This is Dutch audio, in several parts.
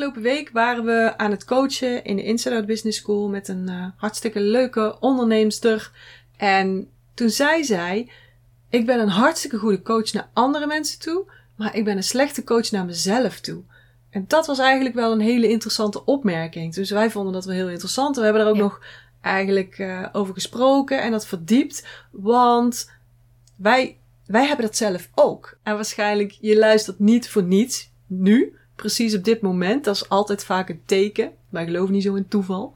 Afgelopen week waren we aan het coachen in de Inside Out Business School met een uh, hartstikke leuke onderneemster. En toen zei zij: Ik ben een hartstikke goede coach naar andere mensen toe, maar ik ben een slechte coach naar mezelf toe. En dat was eigenlijk wel een hele interessante opmerking. Dus wij vonden dat wel heel interessant. We hebben er ook ja. nog eigenlijk uh, over gesproken en dat verdiept. Want wij, wij hebben dat zelf ook. En waarschijnlijk, je luistert niet voor niets nu precies op dit moment. Dat is altijd vaak een teken. Wij geloven niet zo in toeval.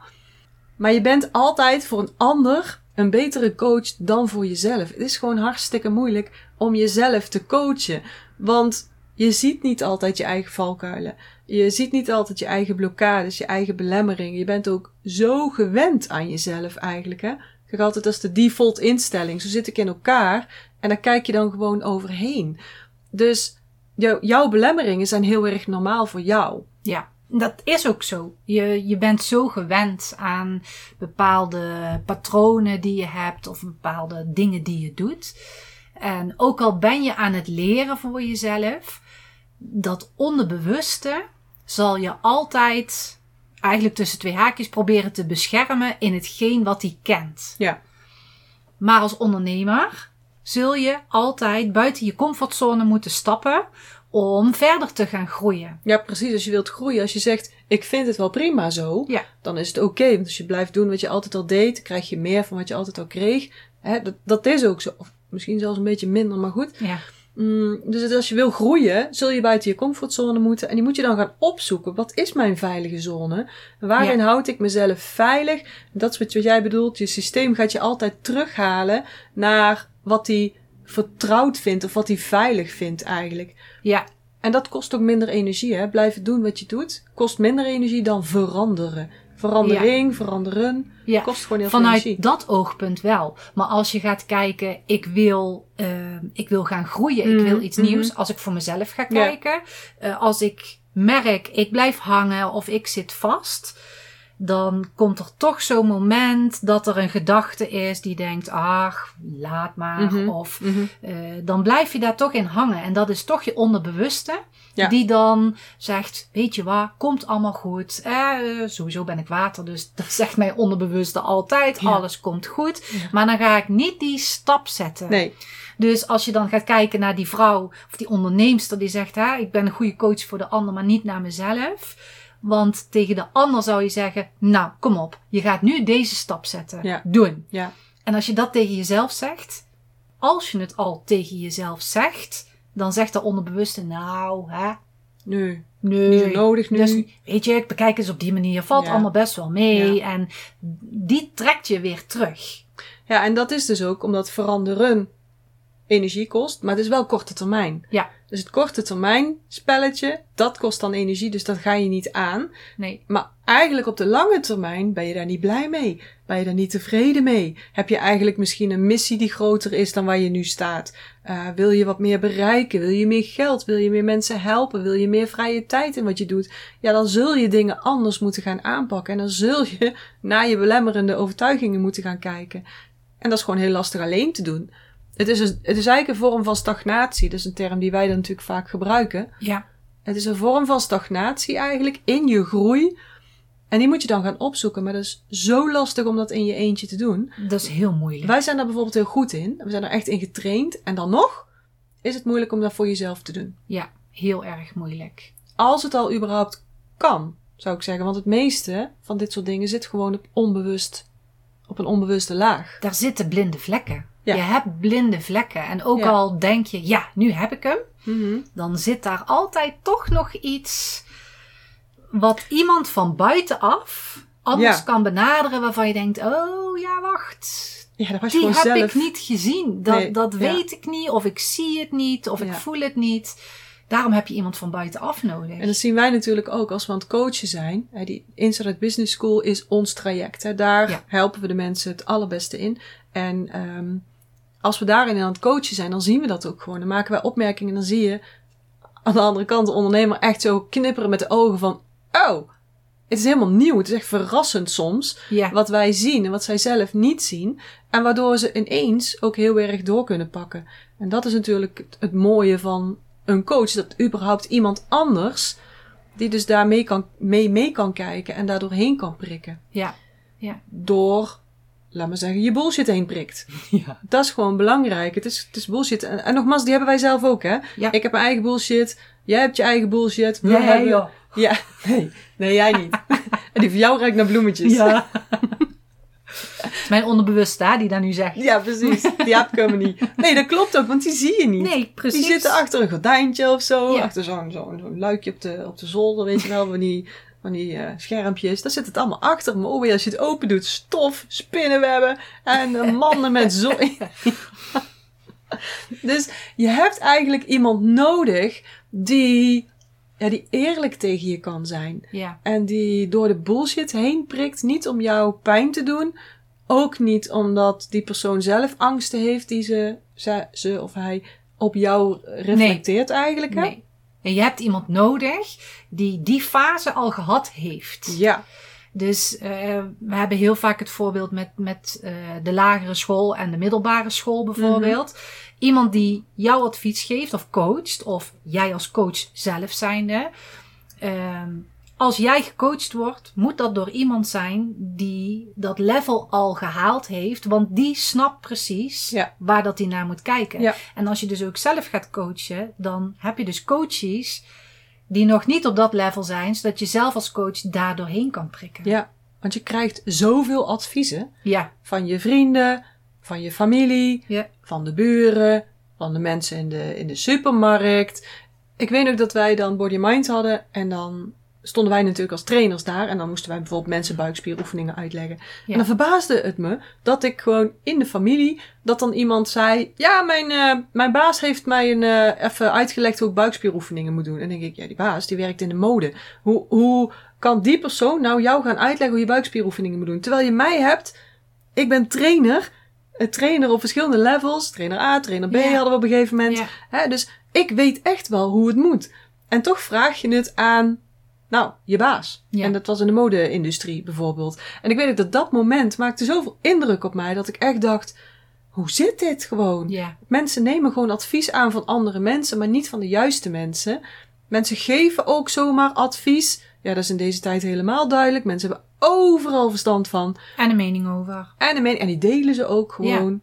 Maar je bent altijd voor een ander een betere coach dan voor jezelf. Het is gewoon hartstikke moeilijk om jezelf te coachen. Want je ziet niet altijd je eigen valkuilen. Je ziet niet altijd je eigen blokkades, je eigen belemmeringen. Je bent ook zo gewend aan jezelf eigenlijk. Hè? Kijk altijd als de default instelling. Zo zit ik in elkaar. En daar kijk je dan gewoon overheen. Dus jou, jouw belemmeringen zijn heel erg normaal voor jou. Ja, dat is ook zo. Je, je bent zo gewend aan bepaalde patronen die je hebt of bepaalde dingen die je doet. En ook al ben je aan het leren voor jezelf, dat onderbewuste zal je altijd eigenlijk tussen twee haakjes proberen te beschermen in hetgeen wat hij kent. Ja. Maar als ondernemer zul je altijd buiten je comfortzone moeten stappen om verder te gaan groeien. Ja, precies. Als je wilt groeien, als je zegt, ik vind het wel prima zo, ja. dan is het oké. Okay, want als je blijft doen wat je altijd al deed, krijg je meer van wat je altijd al kreeg. Hè, dat, dat is ook zo. Of misschien zelfs een beetje minder, maar goed. Ja. Mm, dus als je wil groeien, zul je buiten je comfortzone moeten. En die moet je dan gaan opzoeken. Wat is mijn veilige zone? Waarin ja. houd ik mezelf veilig? Dat is wat jij bedoelt. Je systeem gaat je altijd terughalen naar wat hij vertrouwd vindt of wat hij veilig vindt eigenlijk. Ja. En dat kost ook minder energie, hè? Blijven doen wat je doet kost minder energie dan veranderen. Verandering, ja. veranderen, ja. kost gewoon heel Vanuit veel energie. dat oogpunt wel. Maar als je gaat kijken, ik wil, uh, ik wil gaan groeien, mm. ik wil iets mm. nieuws. Als ik voor mezelf ga kijken, ja. uh, als ik merk, ik blijf hangen of ik zit vast dan komt er toch zo'n moment dat er een gedachte is die denkt, ach, laat maar. Mhm. Mm -hmm. Of mm -hmm. uh, dan blijf je daar toch in hangen. En dat is toch je onderbewuste. Ja. Die dan zegt, weet je wat, komt allemaal goed. Eh, sowieso ben ik water, dus dat zegt mijn onderbewuste altijd. Ja. Alles komt goed. Ja. Maar dan ga ik niet die stap zetten. Nee. Dus als je dan gaat kijken naar die vrouw of die onderneemster die zegt, hè, ik ben een goede coach voor de ander, maar niet naar mezelf. Want tegen de ander zou je zeggen, nou, kom op, je gaat nu deze stap zetten. Ja. Doen. Ja. En als je dat tegen jezelf zegt, als je het al tegen jezelf zegt, dan zegt de onderbewuste, nou, hè. Nee. Nee. Niet zo nodig nu. Dus, weet je, ik bekijk eens op die manier, valt Ja. allemaal best wel mee. Ja. En die trekt je weer terug. Ja, en dat is dus ook omdat veranderen energie kost, maar het is wel korte termijn. Ja. Dus het korte termijn spelletje, dat kost dan energie, dus dat ga je niet aan. Nee. Maar eigenlijk op de lange termijn ben je daar niet blij mee. Ben je daar niet tevreden mee? Heb je eigenlijk misschien een missie die groter is dan waar je nu staat? Uh, wil je wat meer bereiken? Wil je meer geld? Wil je meer mensen helpen? Wil je meer vrije tijd in wat je doet? Ja, dan zul je dingen anders moeten gaan aanpakken. En dan zul je naar je belemmerende overtuigingen moeten gaan kijken. En dat is gewoon heel lastig alleen te doen. Het is, een, het is eigenlijk een vorm van stagnatie. Dat is een term die wij dan natuurlijk vaak gebruiken. Ja. Het is een vorm van stagnatie eigenlijk in je groei. En die moet je dan gaan opzoeken. Maar dat is zo lastig om dat in je eentje te doen. Dat is heel moeilijk. Wij zijn daar bijvoorbeeld heel goed in. We zijn er echt in getraind. En dan nog is het moeilijk om dat voor jezelf te doen. Ja, heel erg moeilijk. Als het al überhaupt kan, zou ik zeggen. Want het meeste van dit soort dingen zit gewoon op onbewust, op een onbewuste laag. Daar zitten blinde vlekken. Ja. Je hebt blinde vlekken. En ook Ja. al denk je, ja, nu heb ik hem. Mhm. Dan zit daar altijd toch nog iets wat iemand van buitenaf anders Ja. kan benaderen waarvan je denkt, oh ja, wacht. Ja, dat was Die heb zelf. ik niet gezien. Dat, Nee, dat weet ik niet, of ik zie het niet, of ik voel het niet. Daarom heb je iemand van buitenaf nodig. En dat zien wij natuurlijk ook als we aan het coachen zijn. Die Inside Business School is ons traject. Daar helpen we de mensen het allerbeste in. En ehm, als we daarin aan het coachen zijn, dan zien we dat ook gewoon. Dan maken wij opmerkingen en dan zie je aan de andere kant de ondernemer echt zo knipperen met de ogen van... Oh, het is helemaal nieuw. Het is echt verrassend soms ja. wat wij zien en wat zij zelf niet zien. En waardoor ze ineens ook heel erg door kunnen pakken. En dat is natuurlijk het, mooie van een coach. Dat überhaupt iemand anders, die dus daar mee kan, mee, mee kan kijken en daardoor heen kan prikken. ja. Door, laat maar zeggen, je bullshit heen prikt. Ja. Dat is gewoon belangrijk. Het is, het is bullshit. En, en nogmaals, die hebben wij zelf ook, hè? Ja. Ik heb mijn eigen bullshit. Jij hebt je eigen bullshit. We Nee, hebben- joh. Ja, nee. Nee, jij niet. en die van jou ruikt naar bloemetjes. Ja. Het is mijn onderbewuste hè, die dat nu zegt. Ja, precies. Die heb ik helemaal niet. Nee, dat klopt ook, want die zie je niet. Nee, precies. Die zitten achter een gordijntje of zo. Ja. Achter zo'n zo'n zo'n luikje op de, op de zolder, weet je wel. Van die, van die eh, schermpjes. Daar zit het allemaal achter. Maar oh, als je het open doet, stof, spinnenwebben en mannen met zooi. dus je hebt eigenlijk iemand nodig die, ja, die eerlijk tegen je kan zijn. Ja. En die door de bullshit heen prikt. Niet om jou pijn te doen. Ook niet omdat die persoon zelf angsten heeft die ze, ze, ze of hij op jou reflecteert eigenlijk. Hè? Nee. En je hebt iemand nodig die die fase al gehad heeft. Ja, Dus eh, we hebben heel vaak het voorbeeld met, met eh, de lagere school en de middelbare school bijvoorbeeld. Iemand die jouw advies geeft of coacht, of jij als coach zelf zijnde. Ehm, als jij gecoacht wordt, moet dat door iemand zijn die dat level al gehaald heeft. Want die snapt precies Ja. waar dat hij naar moet kijken. Ja. En als je dus ook zelf gaat coachen, dan heb je dus coaches die nog niet op dat level zijn, zodat je zelf als coach daar doorheen kan prikken. ja. Want je krijgt zoveel adviezen Ja, van je vrienden, van je familie, van de buren, van de mensen in de, in de supermarkt. Ik weet ook dat wij dan Body Mind hadden en dan stonden wij natuurlijk als trainers daar en dan moesten wij bijvoorbeeld mensen buikspieroefeningen uitleggen. Ja. En dan verbaasde het me dat ik gewoon in de familie, dat dan iemand zei, ja, mijn, eh, mijn baas heeft mij een, eh, even uitgelegd hoe ik buikspieroefeningen moet doen. En dan denk ik, ja, die baas, die werkt in de mode. Hoe, hoe kan die persoon nou jou gaan uitleggen hoe je buikspieroefeningen moet doen? Terwijl je mij hebt, ik ben trainer, een trainer op verschillende levels, trainer A, trainer B Ja. hadden we op een gegeven moment. ja, Hè, dus ik weet echt wel hoe het moet. En toch vraag je het aan, nou, je baas. Ja. En dat was in de mode-industrie bijvoorbeeld. En ik weet ook dat dat moment maakte zoveel indruk op mij dat ik echt dacht, hoe zit dit gewoon? ja, Mensen nemen gewoon advies aan van andere mensen, maar niet van de juiste mensen. Mensen geven ook zomaar advies. Ja, dat is in deze tijd helemaal duidelijk. Mensen hebben overal verstand van. en een mening over. En, en die delen ze ook gewoon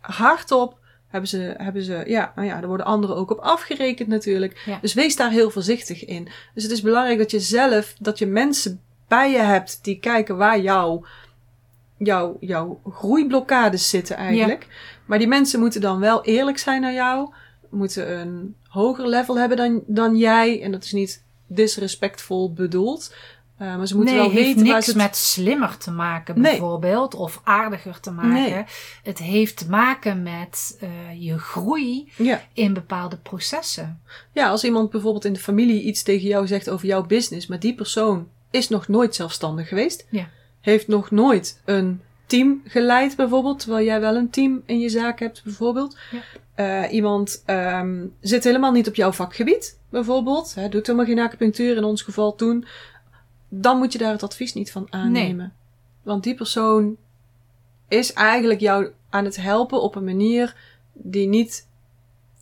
hardop. Hebben ze, hebben ze, ja, nou ja, er worden anderen ook op afgerekend natuurlijk. Ja. Dus wees daar heel voorzichtig in. Dus het is belangrijk dat je zelf, dat je mensen bij je hebt die kijken waar jouw, jouw, jouw groeiblokkades zitten eigenlijk. Maar die mensen moeten dan wel eerlijk zijn naar jou. Moeten een hoger level hebben dan, dan jij. En dat is niet disrespectvol bedoeld. Uh, maar ze moeten nee, wel het heeft weten niks het- met slimmer te maken Nee. bijvoorbeeld. Of aardiger te maken. Nee. Het heeft te maken met eh, je groei Ja. in bepaalde processen. Ja, als iemand bijvoorbeeld in de familie iets tegen jou zegt over jouw business, maar die persoon is nog nooit zelfstandig geweest, Ja. heeft nog nooit een team geleid bijvoorbeeld, terwijl jij wel een team in je zaak hebt bijvoorbeeld. Ja. Eh, iemand ehm, zit helemaal niet op jouw vakgebied bijvoorbeeld, hè, doet helemaal geen acupunctuur in ons geval toen, dan moet je daar het advies niet van aannemen. Want die persoon is eigenlijk jou aan het helpen op een manier die niet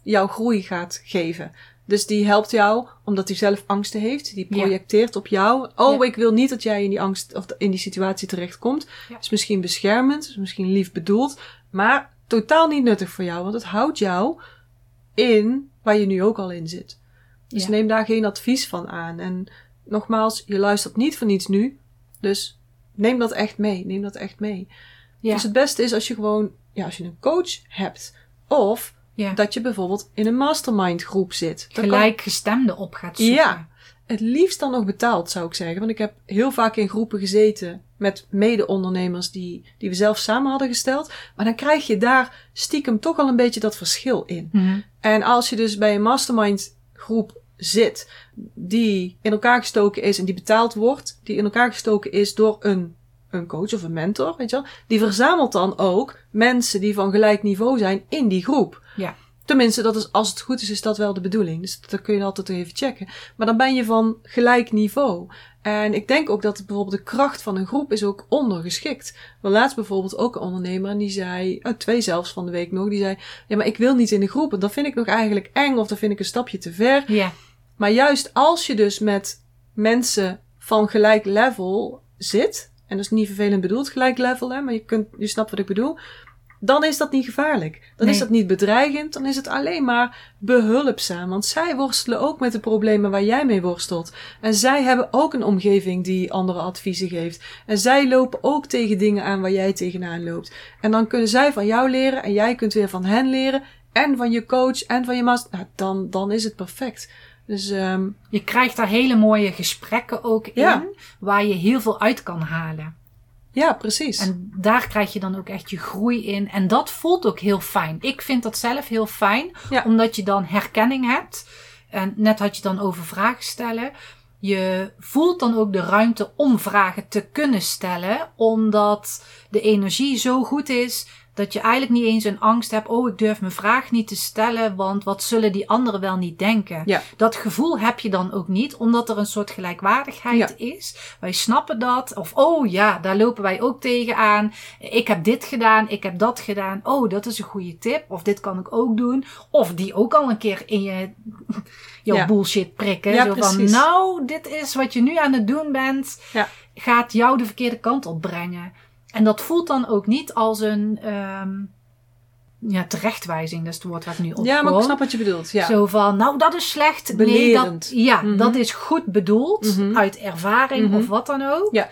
jouw groei gaat geven. Dus die helpt jou omdat hij zelf angsten heeft. Die Ja. projecteert op jou. Oh, Ja. ik wil niet dat jij in die angst of in die situatie terechtkomt. Ja. Is misschien beschermend, is misschien lief bedoeld, maar totaal niet nuttig voor jou, want het houdt jou in waar je nu ook al in zit. Dus neem daar geen advies van aan. En nogmaals, je luistert niet voor niets nu. Dus neem dat echt mee. Neem dat echt mee. Ja, Dus het beste is als je gewoon, ja, als je een coach hebt. Of ja. dat je bijvoorbeeld in een mastermind groep zit. Kan- gelijkgestemde op gaat zoeken. Ja. het liefst dan nog betaald, zou ik zeggen. Want ik heb heel vaak in groepen gezeten met mede-ondernemers die, die we zelf samen hadden gesteld. Maar dan krijg je daar stiekem toch al een beetje dat verschil in. Mhm. En als je dus bij een mastermind groep zit, die in elkaar gestoken is en die betaald wordt, die in elkaar gestoken is door een, een coach of een mentor, weet je wel, die verzamelt dan ook mensen die van gelijk niveau zijn in die groep. Ja. Tenminste, dat is, als het goed is, is dat wel de bedoeling. Dus dat kun je altijd even checken. Maar dan ben je van gelijk niveau. En ik denk ook dat bijvoorbeeld de kracht van een groep is ook ondergeschikt. We laatst bijvoorbeeld ook een ondernemer en die zei, oh, twee zelfs van de week nog, die zei, ja, maar ik wil niet in de groep. En dat vind ik nog eigenlijk eng of dat vind ik een stapje te ver. Ja. Maar juist als je dus met mensen van gelijk level zit, en dat is niet vervelend bedoeld, gelijk level, hè, maar je, kunt, je snapt wat ik bedoel, dan is dat niet gevaarlijk. Dan is dat niet bedreigend, dan is het alleen maar behulpzaam. Want zij worstelen ook met de problemen waar jij mee worstelt. En zij hebben ook een omgeving die andere adviezen geeft. En zij lopen ook tegen dingen aan waar jij tegenaan loopt. En dan kunnen zij van jou leren en jij kunt weer van hen leren. En van je coach en van je master. Nou, dan, dan is het perfect. Dus ehm Je krijgt daar hele mooie gesprekken ook Ja. in, waar je heel veel uit kan halen. Ja, precies. En daar krijg je dan ook echt je groei in. En dat voelt ook heel fijn. Ik vind dat zelf heel fijn, Ja. omdat je dan herkenning hebt. En net had je dan over vragen stellen. Je voelt dan ook de ruimte om vragen te kunnen stellen, omdat de energie zo goed is dat je eigenlijk niet eens een angst hebt. Oh, ik durf mijn vraag niet te stellen, want wat zullen die anderen wel niet denken? Ja. Dat gevoel heb je dan ook niet, omdat er een soort gelijkwaardigheid is. Wij snappen dat. Of, oh ja, daar lopen wij ook tegenaan. Ik heb dit gedaan, ik heb dat gedaan. Oh, dat is een goede tip. Of dit kan ik ook doen. Of die ook al een keer in je jouw Ja. bullshit prikken. Ja, Zo van, nou, dit is wat je nu aan het doen bent. Ja. Gaat jou de verkeerde kant op brengen. En dat voelt dan ook niet als een ehm, ja, terechtwijzing. Dat is het woord ik nu op ja, maar ik snap wat je bedoelt. Ja. Zo van, nou dat is slecht. Nee, Belerend. dat, ja, Mhm. dat is goed bedoeld. Mhm. Uit ervaring Mhm. of wat dan ook. Ja.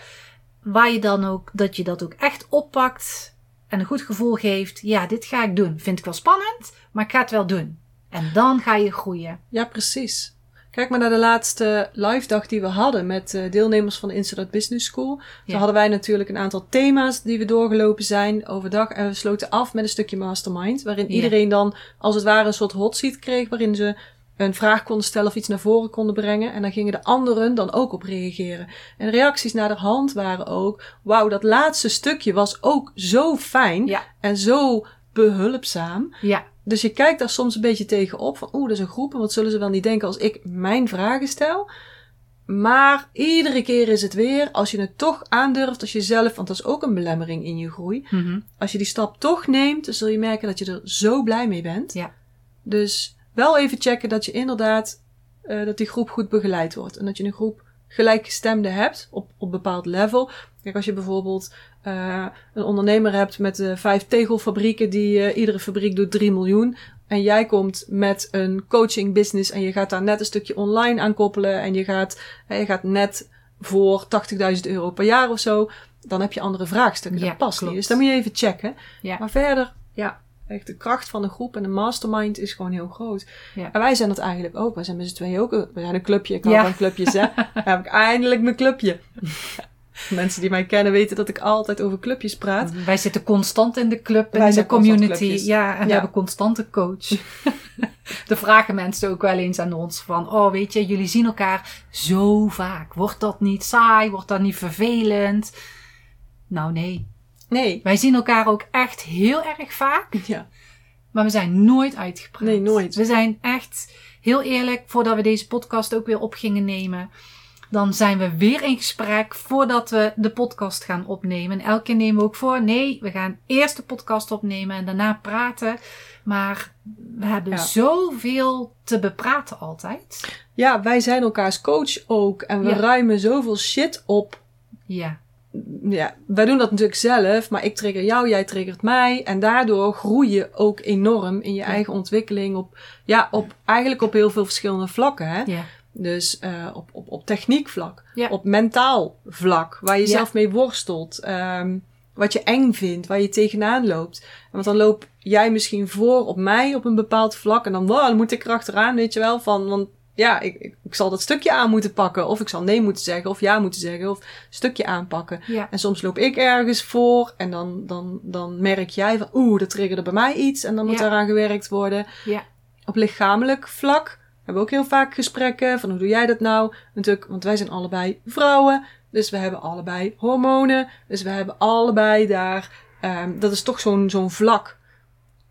Waar je dan ook, dat je dat ook echt oppakt. En een goed gevoel geeft. Ja, dit ga ik doen. Vind ik wel spannend, maar ik ga het wel doen. En dan ga je groeien. Ja, precies. Kijk maar naar de laatste live dag die we hadden met eh, deelnemers van de Instant Business School. Toen Ja. hadden wij natuurlijk een aantal thema's die we doorgelopen zijn overdag. En we sloten af met een stukje mastermind. Waarin Ja. iedereen dan als het ware een soort hot seat kreeg. Waarin ze een vraag konden stellen of iets naar voren konden brengen. En dan gingen de anderen dan ook op reageren. En reacties naar de hand waren ook... Wauw, dat laatste stukje was ook zo fijn. Ja. En zo behulpzaam. Ja, Dus je kijkt daar soms een beetje tegen op van, oeh, dat is een groep en wat zullen ze wel niet denken als ik mijn vragen stel. Maar iedere keer is het weer, als je het toch aandurft, als je zelf, want dat is ook een belemmering in je groei. Mhm. Als je die stap toch neemt, dan zul je merken dat je er zo blij mee bent. Ja. Dus wel even checken dat je inderdaad, eh, dat die groep goed begeleid wordt. En dat je een groep gelijkgestemden hebt op, op bepaald level. Kijk, als je bijvoorbeeld eh, een ondernemer hebt met vijf tegelfabrieken, die eh, iedere fabriek doet 3 miljoen. En jij komt met een coaching business en je gaat daar net een stukje online aan koppelen. En je gaat, eh, je gaat net voor 80.000 euro per jaar of zo. Dan heb je andere vraagstukken. Ja, dat past klopt. niet. Dus dan moet je even checken. Ja. Maar verder, ja, echt de kracht van een groep en een mastermind is gewoon heel groot. Ja. En wij zijn dat eigenlijk ook. Wij zijn met z'n tweeën ook. een- We zijn een clubje. Ik hou Ja. van clubjes, hè. Dan heb ik eindelijk mijn clubje. Mensen die mij kennen weten dat ik altijd over clubjes praat. Wij zitten constant in de club en in de community. Ja, en we hebben constante coach. Dan vragen mensen ook wel eens aan ons van, oh weet je, jullie zien elkaar zo vaak. Wordt dat niet saai? Wordt dat niet vervelend? Nou nee, Nee. wij zien elkaar ook echt heel erg vaak, Ja. maar we zijn nooit uitgepraat. Nee, nooit. We zijn echt heel eerlijk, voordat we deze podcast ook weer op gingen nemen. Dan zijn we weer in gesprek voordat we de podcast gaan opnemen. En elke keer nemen we ook voor, nee, we gaan eerst de podcast opnemen en daarna praten. Maar we hebben Ja. zoveel te bepraten altijd. Ja, wij zijn elkaars coach ook. En we Ja. ruimen zoveel shit op. Ja, Ja, wij doen dat natuurlijk zelf. Maar ik trigger jou, jij triggert mij. En daardoor groei je ook enorm in je Ja. eigen ontwikkeling. Op, ja, op, eigenlijk op heel veel verschillende vlakken. Hè? ja, Dus eh, op, op, op techniekvlak, Ja. op mentaal vlak, waar je Ja. zelf mee worstelt, ehm, wat je eng vindt, waar je tegenaan loopt. Want dan loop jij misschien voor op mij op een bepaald vlak en dan, wow, dan moet ik erachteraan, weet je wel, van, want ja, ik, ik, zal dat stukje aan moeten pakken. Of ik zal nee moeten zeggen, of ja moeten zeggen, of stukje aanpakken. Ja. En soms loop ik ergens voor en dan, dan, dan merk jij van, oeh, dat triggerde bij mij iets en dan moet Ja. eraan gewerkt worden. Ja. Op lichamelijk vlak hebben we ook heel vaak gesprekken van hoe doe jij dat nou? Natuurlijk, want wij zijn allebei vrouwen, dus we hebben allebei hormonen, dus we hebben allebei daar, ehm, dat is toch zo'n zo'n vlak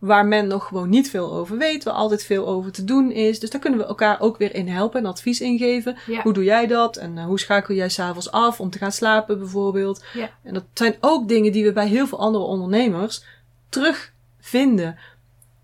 waar men nog gewoon niet veel over weet, waar altijd veel over te doen is. Dus daar kunnen we elkaar ook weer in helpen en advies in geven. Ja. Hoe doe jij dat? En eh, hoe schakel jij s'avonds af om te gaan slapen bijvoorbeeld? Ja. En dat zijn ook dingen die we bij heel veel andere ondernemers terugvinden.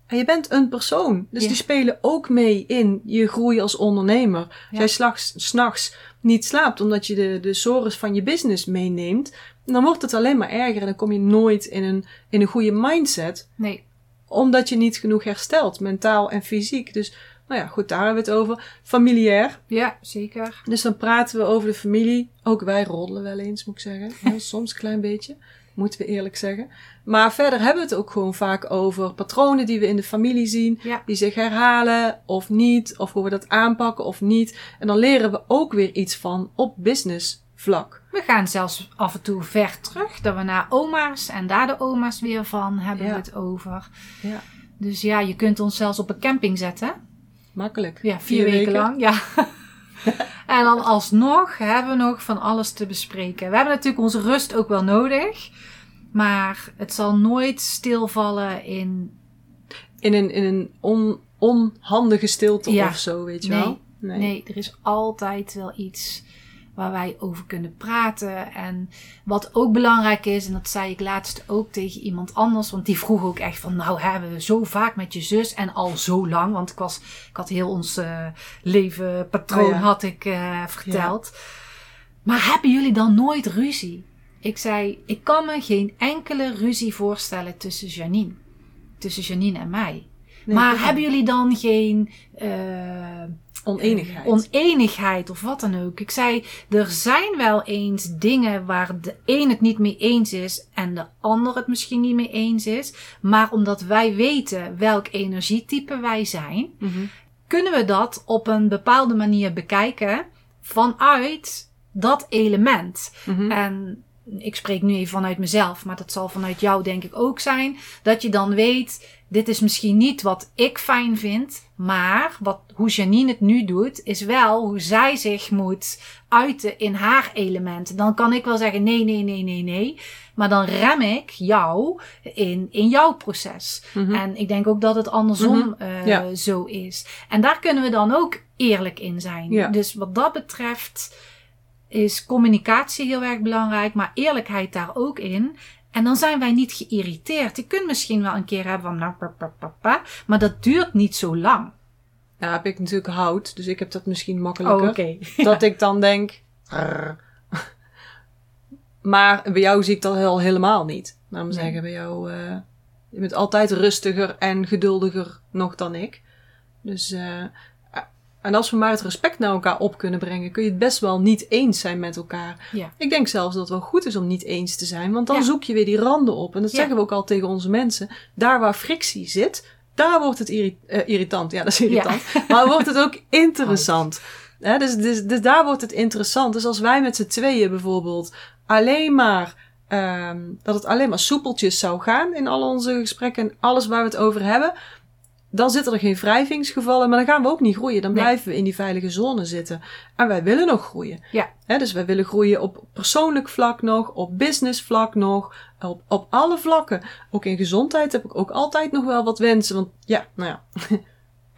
En je bent een persoon, dus die spelen ook mee in je groei als ondernemer. Als Ja. jij s'nachts s'nachts niet slaapt omdat je de, de sores van je business meeneemt, dan wordt het alleen maar erger en dan kom je nooit in een, in een goede mindset Nee. omdat je niet genoeg herstelt, mentaal en fysiek. Dus, nou ja, goed, daar hebben we het over. Familiair. Ja, zeker. Dus dan praten we over de familie. Ook wij roddelen wel eens, moet ik zeggen. Soms een klein beetje. Moeten we eerlijk zeggen. Maar verder hebben we het ook gewoon vaak over patronen die we in de familie zien. Ja. Die zich herhalen of niet. Of hoe we dat aanpakken of niet. En dan leren we ook weer iets van op business vlak. We gaan zelfs af en toe ver terug, dat we naar oma's en daar de oma's weer van hebben Ja. we het over. Ja. Dus ja, je kunt ons zelfs op een camping zetten. Makkelijk. Ja, vier, weken, lang. Ja. en dan alsnog hebben we nog van alles te bespreken. We hebben natuurlijk onze rust ook wel nodig. Maar het zal nooit stilvallen in. In een, in een on, onhandige stilte Ja. of zo, weet je Nee. wel. Nee. er is altijd wel iets waar wij over kunnen praten. En wat ook belangrijk is, en dat zei ik laatst ook tegen iemand anders, want die vroeg ook echt van, nou hebben we zo vaak met je zus en al zo lang, want ik was, ik had heel ons eh, levenpatroon Oh ja. had ik eh, verteld. Maar hebben jullie dan nooit ruzie? Ik zei, ik kan me geen enkele ruzie voorstellen tussen Janine, tussen Janine en mij. Nee, maar hebben jullie dan geen eh, Oneenigheid. oneenigheid of wat dan ook. Ik zei, er zijn wel eens dingen waar de een het niet mee eens is en de ander het misschien niet mee eens is. Maar omdat wij weten welk energietype wij zijn, Mhm. kunnen we dat op een bepaalde manier bekijken vanuit dat element. Mhm. En ik spreek nu even vanuit mezelf, maar dat zal vanuit jou denk ik ook zijn. Dat je dan weet, dit is misschien niet wat ik fijn vind, maar wat, hoe Janine het nu doet, is wel hoe zij zich moet uiten in haar elementen. Dan kan ik wel zeggen, nee, nee, nee, nee, nee. Maar dan rem ik jou in, in jouw proces. Mhm. En ik denk ook dat het andersom Mhm. eh, Ja. zo is. En daar kunnen we dan ook eerlijk in zijn. Ja. Dus wat dat betreft is communicatie heel erg belangrijk, maar eerlijkheid daar ook in. En dan zijn wij niet geïrriteerd. Je kunt misschien wel een keer hebben van nou, pa, pa, pa, pa, maar dat duurt niet zo lang. Nou heb ik natuurlijk hout, dus ik heb dat misschien Oh, makkelijker. Dat ik dan denk... "Rrr." Maar bij jou zie ik dat al helemaal niet. Laat me Nee. zeggen, bij jou... eh, je bent altijd rustiger en geduldiger nog dan ik. Dus... eh, en als we maar het respect naar elkaar op kunnen brengen... kun je het best wel niet eens zijn met elkaar. Ja. Ik denk zelfs dat het wel goed is om niet eens te zijn. Want dan Ja. zoek je weer die randen op. En dat Ja. zeggen we ook al tegen onze mensen. Daar waar frictie zit, daar wordt het irri- eh, irritant. Ja, dat is irritant. Maar wordt het ook interessant. Hè, dus, dus, dus daar wordt het interessant. Dus als wij met z'n tweeën bijvoorbeeld alleen maar... ehm, dat het alleen maar soepeltjes zou gaan in al onze gesprekken en alles waar we het over hebben... Dan zitten er geen wrijvingsgevallen, maar dan gaan we ook niet groeien. Dan Nee. blijven we in die veilige zone zitten. En wij willen nog groeien. Ja. Dus wij willen groeien op persoonlijk vlak nog, op business vlak nog, op, op alle vlakken. Ook in gezondheid heb ik ook altijd nog wel wat wensen. Want ja, nou ja,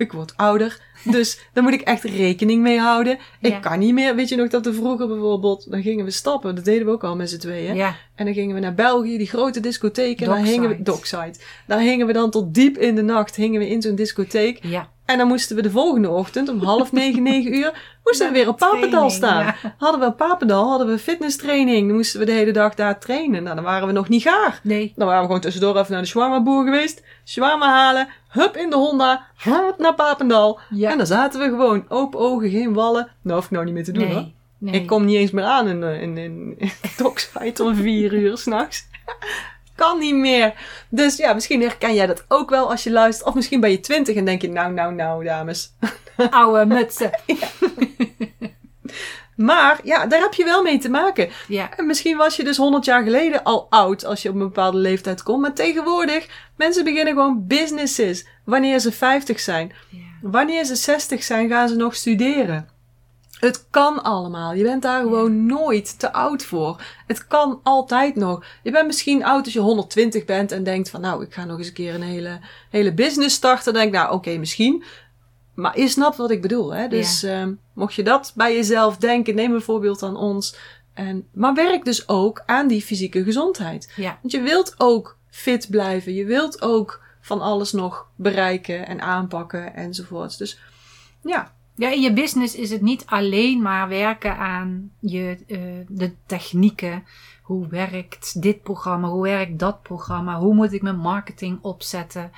ik word ouder. Dus daar moet ik echt rekening mee houden. Ik Ja. kan niet meer. Weet je nog dat we vroeger bijvoorbeeld, dan gingen we stappen. Dat deden we ook al met z'n tweeën. Ja, En dan gingen we naar België, die grote discotheek. En daar hingen we, Dockside. Daar hingen we dan tot diep in de nacht, hingen we in zo'n discotheek. ja. En dan moesten we de volgende ochtend om half negen, negen uur, moesten we weer op Papendal Training, staan. ja. Hadden we op Papendal, hadden we fitnesstraining. Dan moesten we de hele dag daar trainen. Nou, dan waren we nog niet gaar. Nee. Dan waren we gewoon tussendoor even naar de shawarma boer geweest. Shawarma halen, hup in de Honda, hup naar Papendal. Ja. En dan zaten we gewoon, open ogen, geen wallen. Nou hoef ik nou niet meer te doen hoor. Nee. nee. Ik kom niet eens meer aan in, eh, in, in, in Dockside om vier uur s'nachts. Kan niet meer. Dus ja, misschien herken jij dat ook wel als je luistert. Of misschien ben je twintig en denk je, nou, nou, nou, dames. oude mutsen. Maar ja, daar heb je wel mee te maken. Ja, En misschien was je dus 100 jaar geleden al oud als je op een bepaalde leeftijd komt. Maar tegenwoordig, mensen beginnen gewoon businesses wanneer ze 50 zijn. ja. Wanneer ze 60 zijn, gaan ze nog studeren. Het kan allemaal. Je bent daar gewoon nooit te oud voor. Het kan altijd nog. Je bent misschien oud als je 120 bent en denkt van nou, ik ga nog eens een keer een hele, hele business starten. Dan denk ik nou, oké, misschien. Maar je snapt wat ik bedoel. Hè? Dus ehm, mocht je dat bij jezelf denken, neem een voorbeeld aan ons. En, maar werk dus ook aan die fysieke gezondheid. ja. Want je wilt ook fit blijven. Je wilt ook van alles nog bereiken en aanpakken enzovoorts. Dus ja, Ja, in je business is het niet alleen maar werken aan je, eh, de technieken. Hoe werkt dit programma? Hoe werkt dat programma? Hoe moet ik mijn marketing opzetten?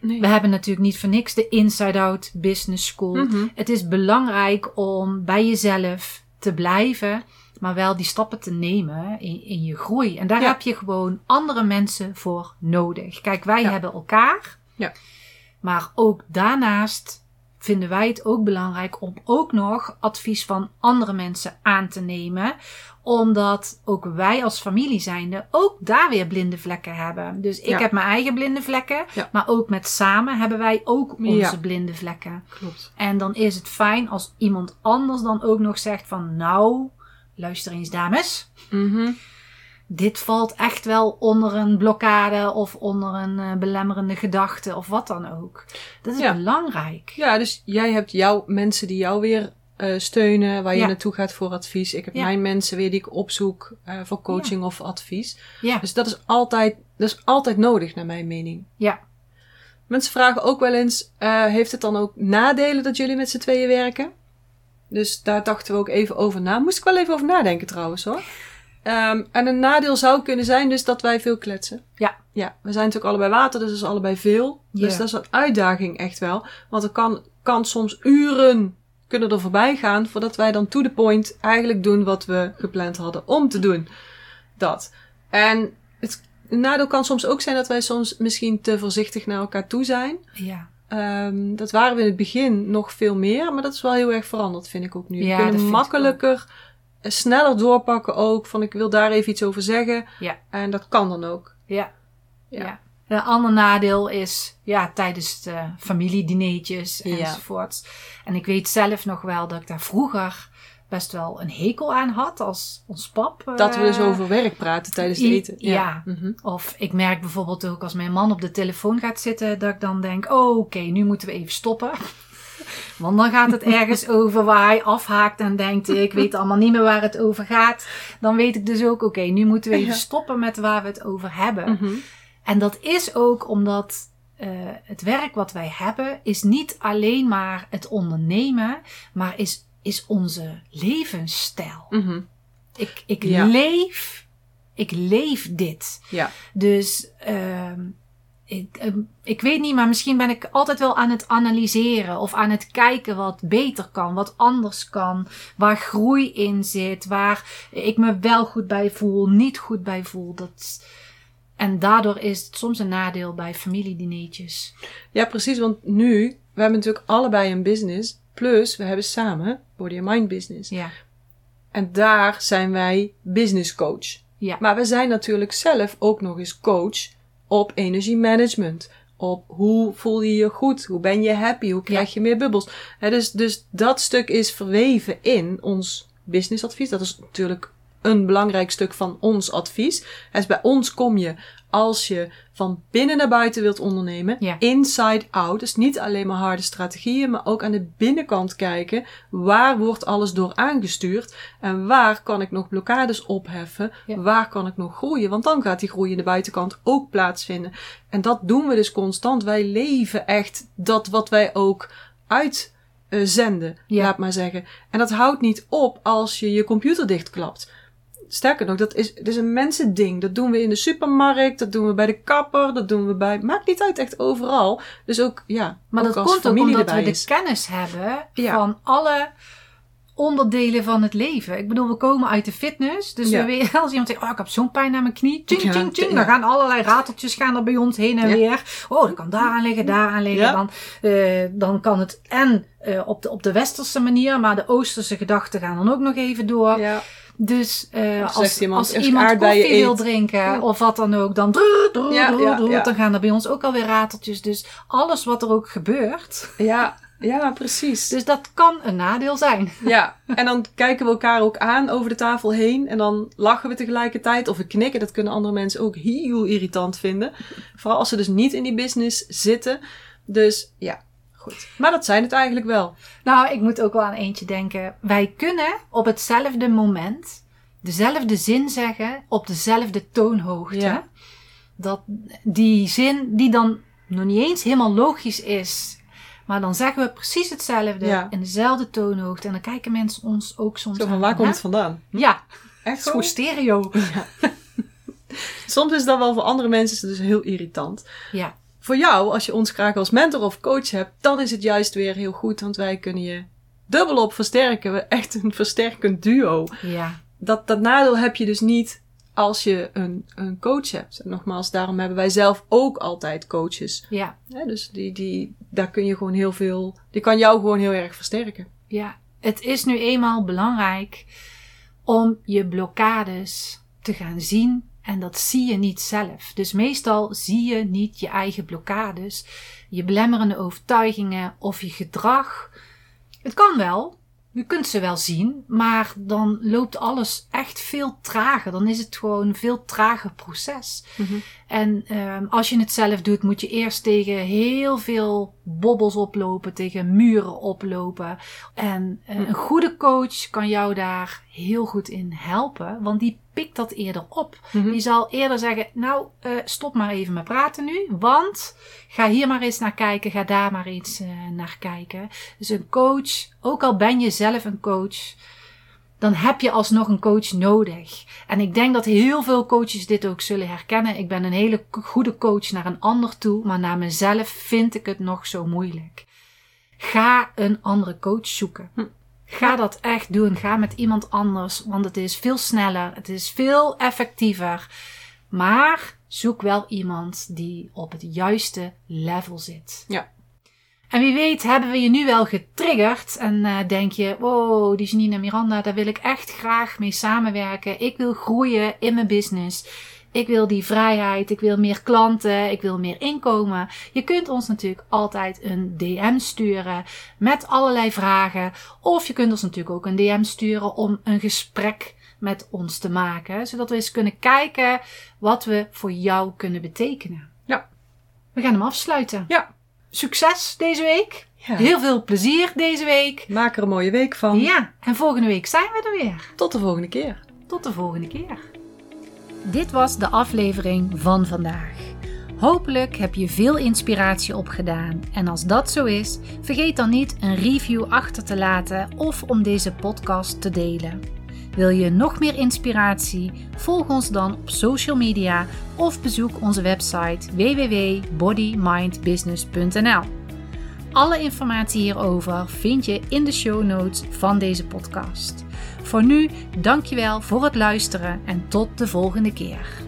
Nee. We hebben natuurlijk niet voor niks de Inside Out Business School. Mhm. Het is belangrijk om bij jezelf te blijven, maar wel die stappen te nemen in, in je groei. En daar Ja. heb je gewoon andere mensen voor nodig. Kijk, wij Ja. hebben elkaar. Ja. Maar ook daarnaast vinden wij het ook belangrijk om ook nog advies van andere mensen aan te nemen. Omdat ook wij als familie zijnde ook daar weer blinde vlekken hebben. Dus ik Ja. heb mijn eigen blinde vlekken. Ja. Maar ook met samen hebben wij ook onze Ja. blinde vlekken. klopt. En dan is het fijn als iemand anders dan ook nog zegt van nou, luister eens dames. Mhm. Dit valt echt wel onder een blokkade of onder een eh, belemmerende gedachte of wat dan ook. Dat is Ja. belangrijk. Ja, dus jij hebt jouw mensen die jou weer eh, steunen, waar je Ja. naartoe gaat voor advies. Ik heb Ja. mijn mensen weer die ik opzoek eh, voor coaching of advies. Ja, Dus dat is altijd, dat is altijd nodig, naar mijn mening. ja. Mensen vragen ook wel eens: heeft het dan ook nadelen dat jullie met z'n tweeën werken? Dus daar dachten we ook even over na. Moest ik wel even over nadenken trouwens hoor. Ehm, en een nadeel zou kunnen zijn dus dat wij veel kletsen. Ja. Ja, we zijn natuurlijk allebei water, dus dat is allebei veel. Dus dat is een uitdaging echt wel. Want er kan, kan soms uren kunnen er voorbij gaan voordat wij dan to the point eigenlijk doen wat we gepland hadden om te doen. Dat. En het nadeel kan soms ook zijn dat wij soms misschien te voorzichtig naar elkaar toe zijn. ja. Ehm, dat waren we in het begin nog veel meer, maar dat is wel heel erg veranderd, vind ik ook nu. Ja, we kunnen makkelijker, sneller doorpakken ook. Van ik wil daar even iets over zeggen. Ja. En dat kan dan ook. Ja. Ja. ja. Een ander nadeel is ja, tijdens de familiedineetjes Ja. enzovoorts. En ik weet zelf nog wel dat ik daar vroeger best wel een hekel aan had als ons pap. Dat we dus eh, over werk praten tijdens het eten. ja. Mhm. Of ik merk bijvoorbeeld ook als mijn man op de telefoon gaat zitten, dat ik dan denk: oh, oké, nu moeten we even stoppen. Want dan gaat het ergens over waar hij afhaakt en denkt: ik weet allemaal niet meer waar het over gaat. Dan weet ik dus ook: oké, nu moeten we even stoppen met waar we het over hebben. Mhm. En dat is ook omdat eh, het werk wat wij hebben, is niet alleen maar het ondernemen, maar is, is onze levensstijl. Mhm. Ik, ik Ja. leef, ik leef dit. Ja. Dus ehm, ik, ehm, ik weet niet, maar misschien ben ik altijd wel aan het analyseren of aan het kijken wat beter kan, wat anders kan, waar groei in zit, waar ik me wel goed bij voel, niet goed bij voel. Dat, en daardoor is het soms een nadeel bij familiedineetjes. ja, precies. Want nu, we hebben natuurlijk allebei een business. Plus, we hebben samen Body and Mind Business. Ja, En daar zijn wij business coach. ja, Maar we zijn natuurlijk zelf ook nog eens coach op energiemanagement. Op hoe voel je je goed? Hoe ben je happy? Hoe krijg je meer bubbels? Hè, dus, dus dat stuk is verweven in ons businessadvies. Dat is natuurlijk een belangrijk stuk van ons advies. Dus bij ons kom je als je van binnen naar buiten wilt ondernemen, Ja. inside out. Dus niet alleen maar harde strategieën, maar ook aan de binnenkant kijken. Waar wordt alles door aangestuurd? En waar kan ik nog blokkades opheffen? Ja. Waar kan ik nog groeien? Want dan gaat die groei in de buitenkant ook plaatsvinden. En dat doen we dus constant. Wij leven echt dat wat wij ook uitzenden, Ja. laat maar zeggen. En dat houdt niet op als je je computer dichtklapt. Sterker nog, dat is, dat is een mensending. Dat doen we in de supermarkt, dat doen we bij de kapper, dat doen we bij... Maakt niet uit, echt overal. Dus ook, ja, Maar ook dat als komt ook omdat we de is. kennis hebben Ja. van alle onderdelen van het leven. Ik bedoel, we komen uit de fitness. Dus Ja. we weten, als iemand zegt, oh, ik heb zo'n pijn aan mijn knie. Tjing, Ja, tjing. Dan gaan allerlei rateltjes gaan er bij ons heen en Ja. weer. Oh, dat kan daar aan liggen, daar aan liggen. Dan, eh, dan kan het en eh, op, de, op de westerse manier, maar de oosterse gedachten gaan dan ook nog even door. Ja. Dus eh, Of als, iemand, als iemand koffie wil drinken Ja. of wat dan ook, dan, drrr, ja, drrr, ja. dan gaan er bij ons ook alweer rateltjes. Dus alles wat er ook gebeurt. Ja, ja, precies. Dus dat kan een nadeel zijn. Ja, en dan kijken we elkaar ook aan over de tafel heen. En dan lachen we tegelijkertijd. Of we knikken. Dat kunnen andere mensen ook heel irritant vinden. Vooral als ze dus niet in die business zitten. Dus ja, goed. Maar dat zijn het eigenlijk wel. Nou, ik moet ook wel aan eentje denken. Wij kunnen op hetzelfde moment dezelfde zin zeggen op dezelfde toonhoogte. Ja. Dat die zin die dan nog niet eens helemaal logisch is. Maar dan zeggen we precies hetzelfde Ja. in dezelfde toonhoogte. En dan kijken mensen ons ook soms Zo van aan, waar komt het vandaan? Ja, Echt gewoon stereo. Soms is dat wel voor andere mensen dus heel irritant. Ja, Voor jou, als je ons graag als mentor of coach hebt, dan is het juist weer heel goed. Want wij kunnen je dubbelop versterken. We echt een versterkend duo. ja, dat, dat nadeel heb je dus niet als je een, een coach hebt. En nogmaals, daarom hebben wij zelf ook altijd coaches. ja, Hè, dus die, die, daar kun je gewoon heel veel, die kan jou gewoon heel erg versterken. ja. Het is nu eenmaal belangrijk om je blokkades te gaan zien. En dat zie je niet zelf. Dus meestal zie je niet je eigen blokkades, je belemmerende overtuigingen of je gedrag. Het kan wel. Je kunt ze wel zien, maar dan loopt alles echt veel trager. Dan is het gewoon een veel trager proces. En ehm, als je het zelf doet, moet je eerst tegen heel veel bobbels oplopen, tegen muren oplopen. En eh, een goede coach kan jou daar heel goed in helpen, want die pikt dat eerder op. Mhm. Die zal eerder zeggen: Nou, eh, stop maar even met praten nu, want ga hier maar eens naar kijken, ga daar maar eens eh, naar kijken. Dus een coach, ook al ben je zelf een coach, dan heb je alsnog een coach nodig. En ik denk dat heel veel coaches dit ook zullen herkennen. Ik ben een hele goede coach naar een ander toe, maar naar mezelf vind ik het nog zo moeilijk. Ga een andere coach zoeken. Hm. Ga dat echt doen. Ga met iemand anders, want het is veel sneller, het is veel effectiever. Maar zoek wel iemand die op het juiste level zit. Ja. En wie weet hebben we je nu wel getriggerd en eh, denk je, wow, die Janine en Miranda, daar wil ik echt graag mee samenwerken. Ik wil groeien in mijn business. Ik wil die vrijheid, ik wil meer klanten, ik wil meer inkomen. Je kunt ons natuurlijk altijd een DM sturen met allerlei vragen. Of je kunt ons natuurlijk ook een DM sturen om een gesprek met ons te maken. Zodat we eens kunnen kijken wat we voor jou kunnen betekenen. Ja. We gaan hem afsluiten. Ja. Succes deze week. Ja. Heel veel plezier deze week. Maak er een mooie week van. Ja, en volgende week zijn we er weer. Tot de volgende keer. Tot de volgende keer. Dit was de aflevering van vandaag. Hopelijk heb je veel inspiratie opgedaan. En als dat zo is, vergeet dan niet een review achter te laten of om deze podcast te delen. Wil je nog meer inspiratie? Volg ons dan op social media of bezoek onze website www.bodymindbusiness.nl. Alle informatie hierover vind je in de show notes van deze podcast. Voor nu, dankjewel voor het luisteren en tot de volgende keer.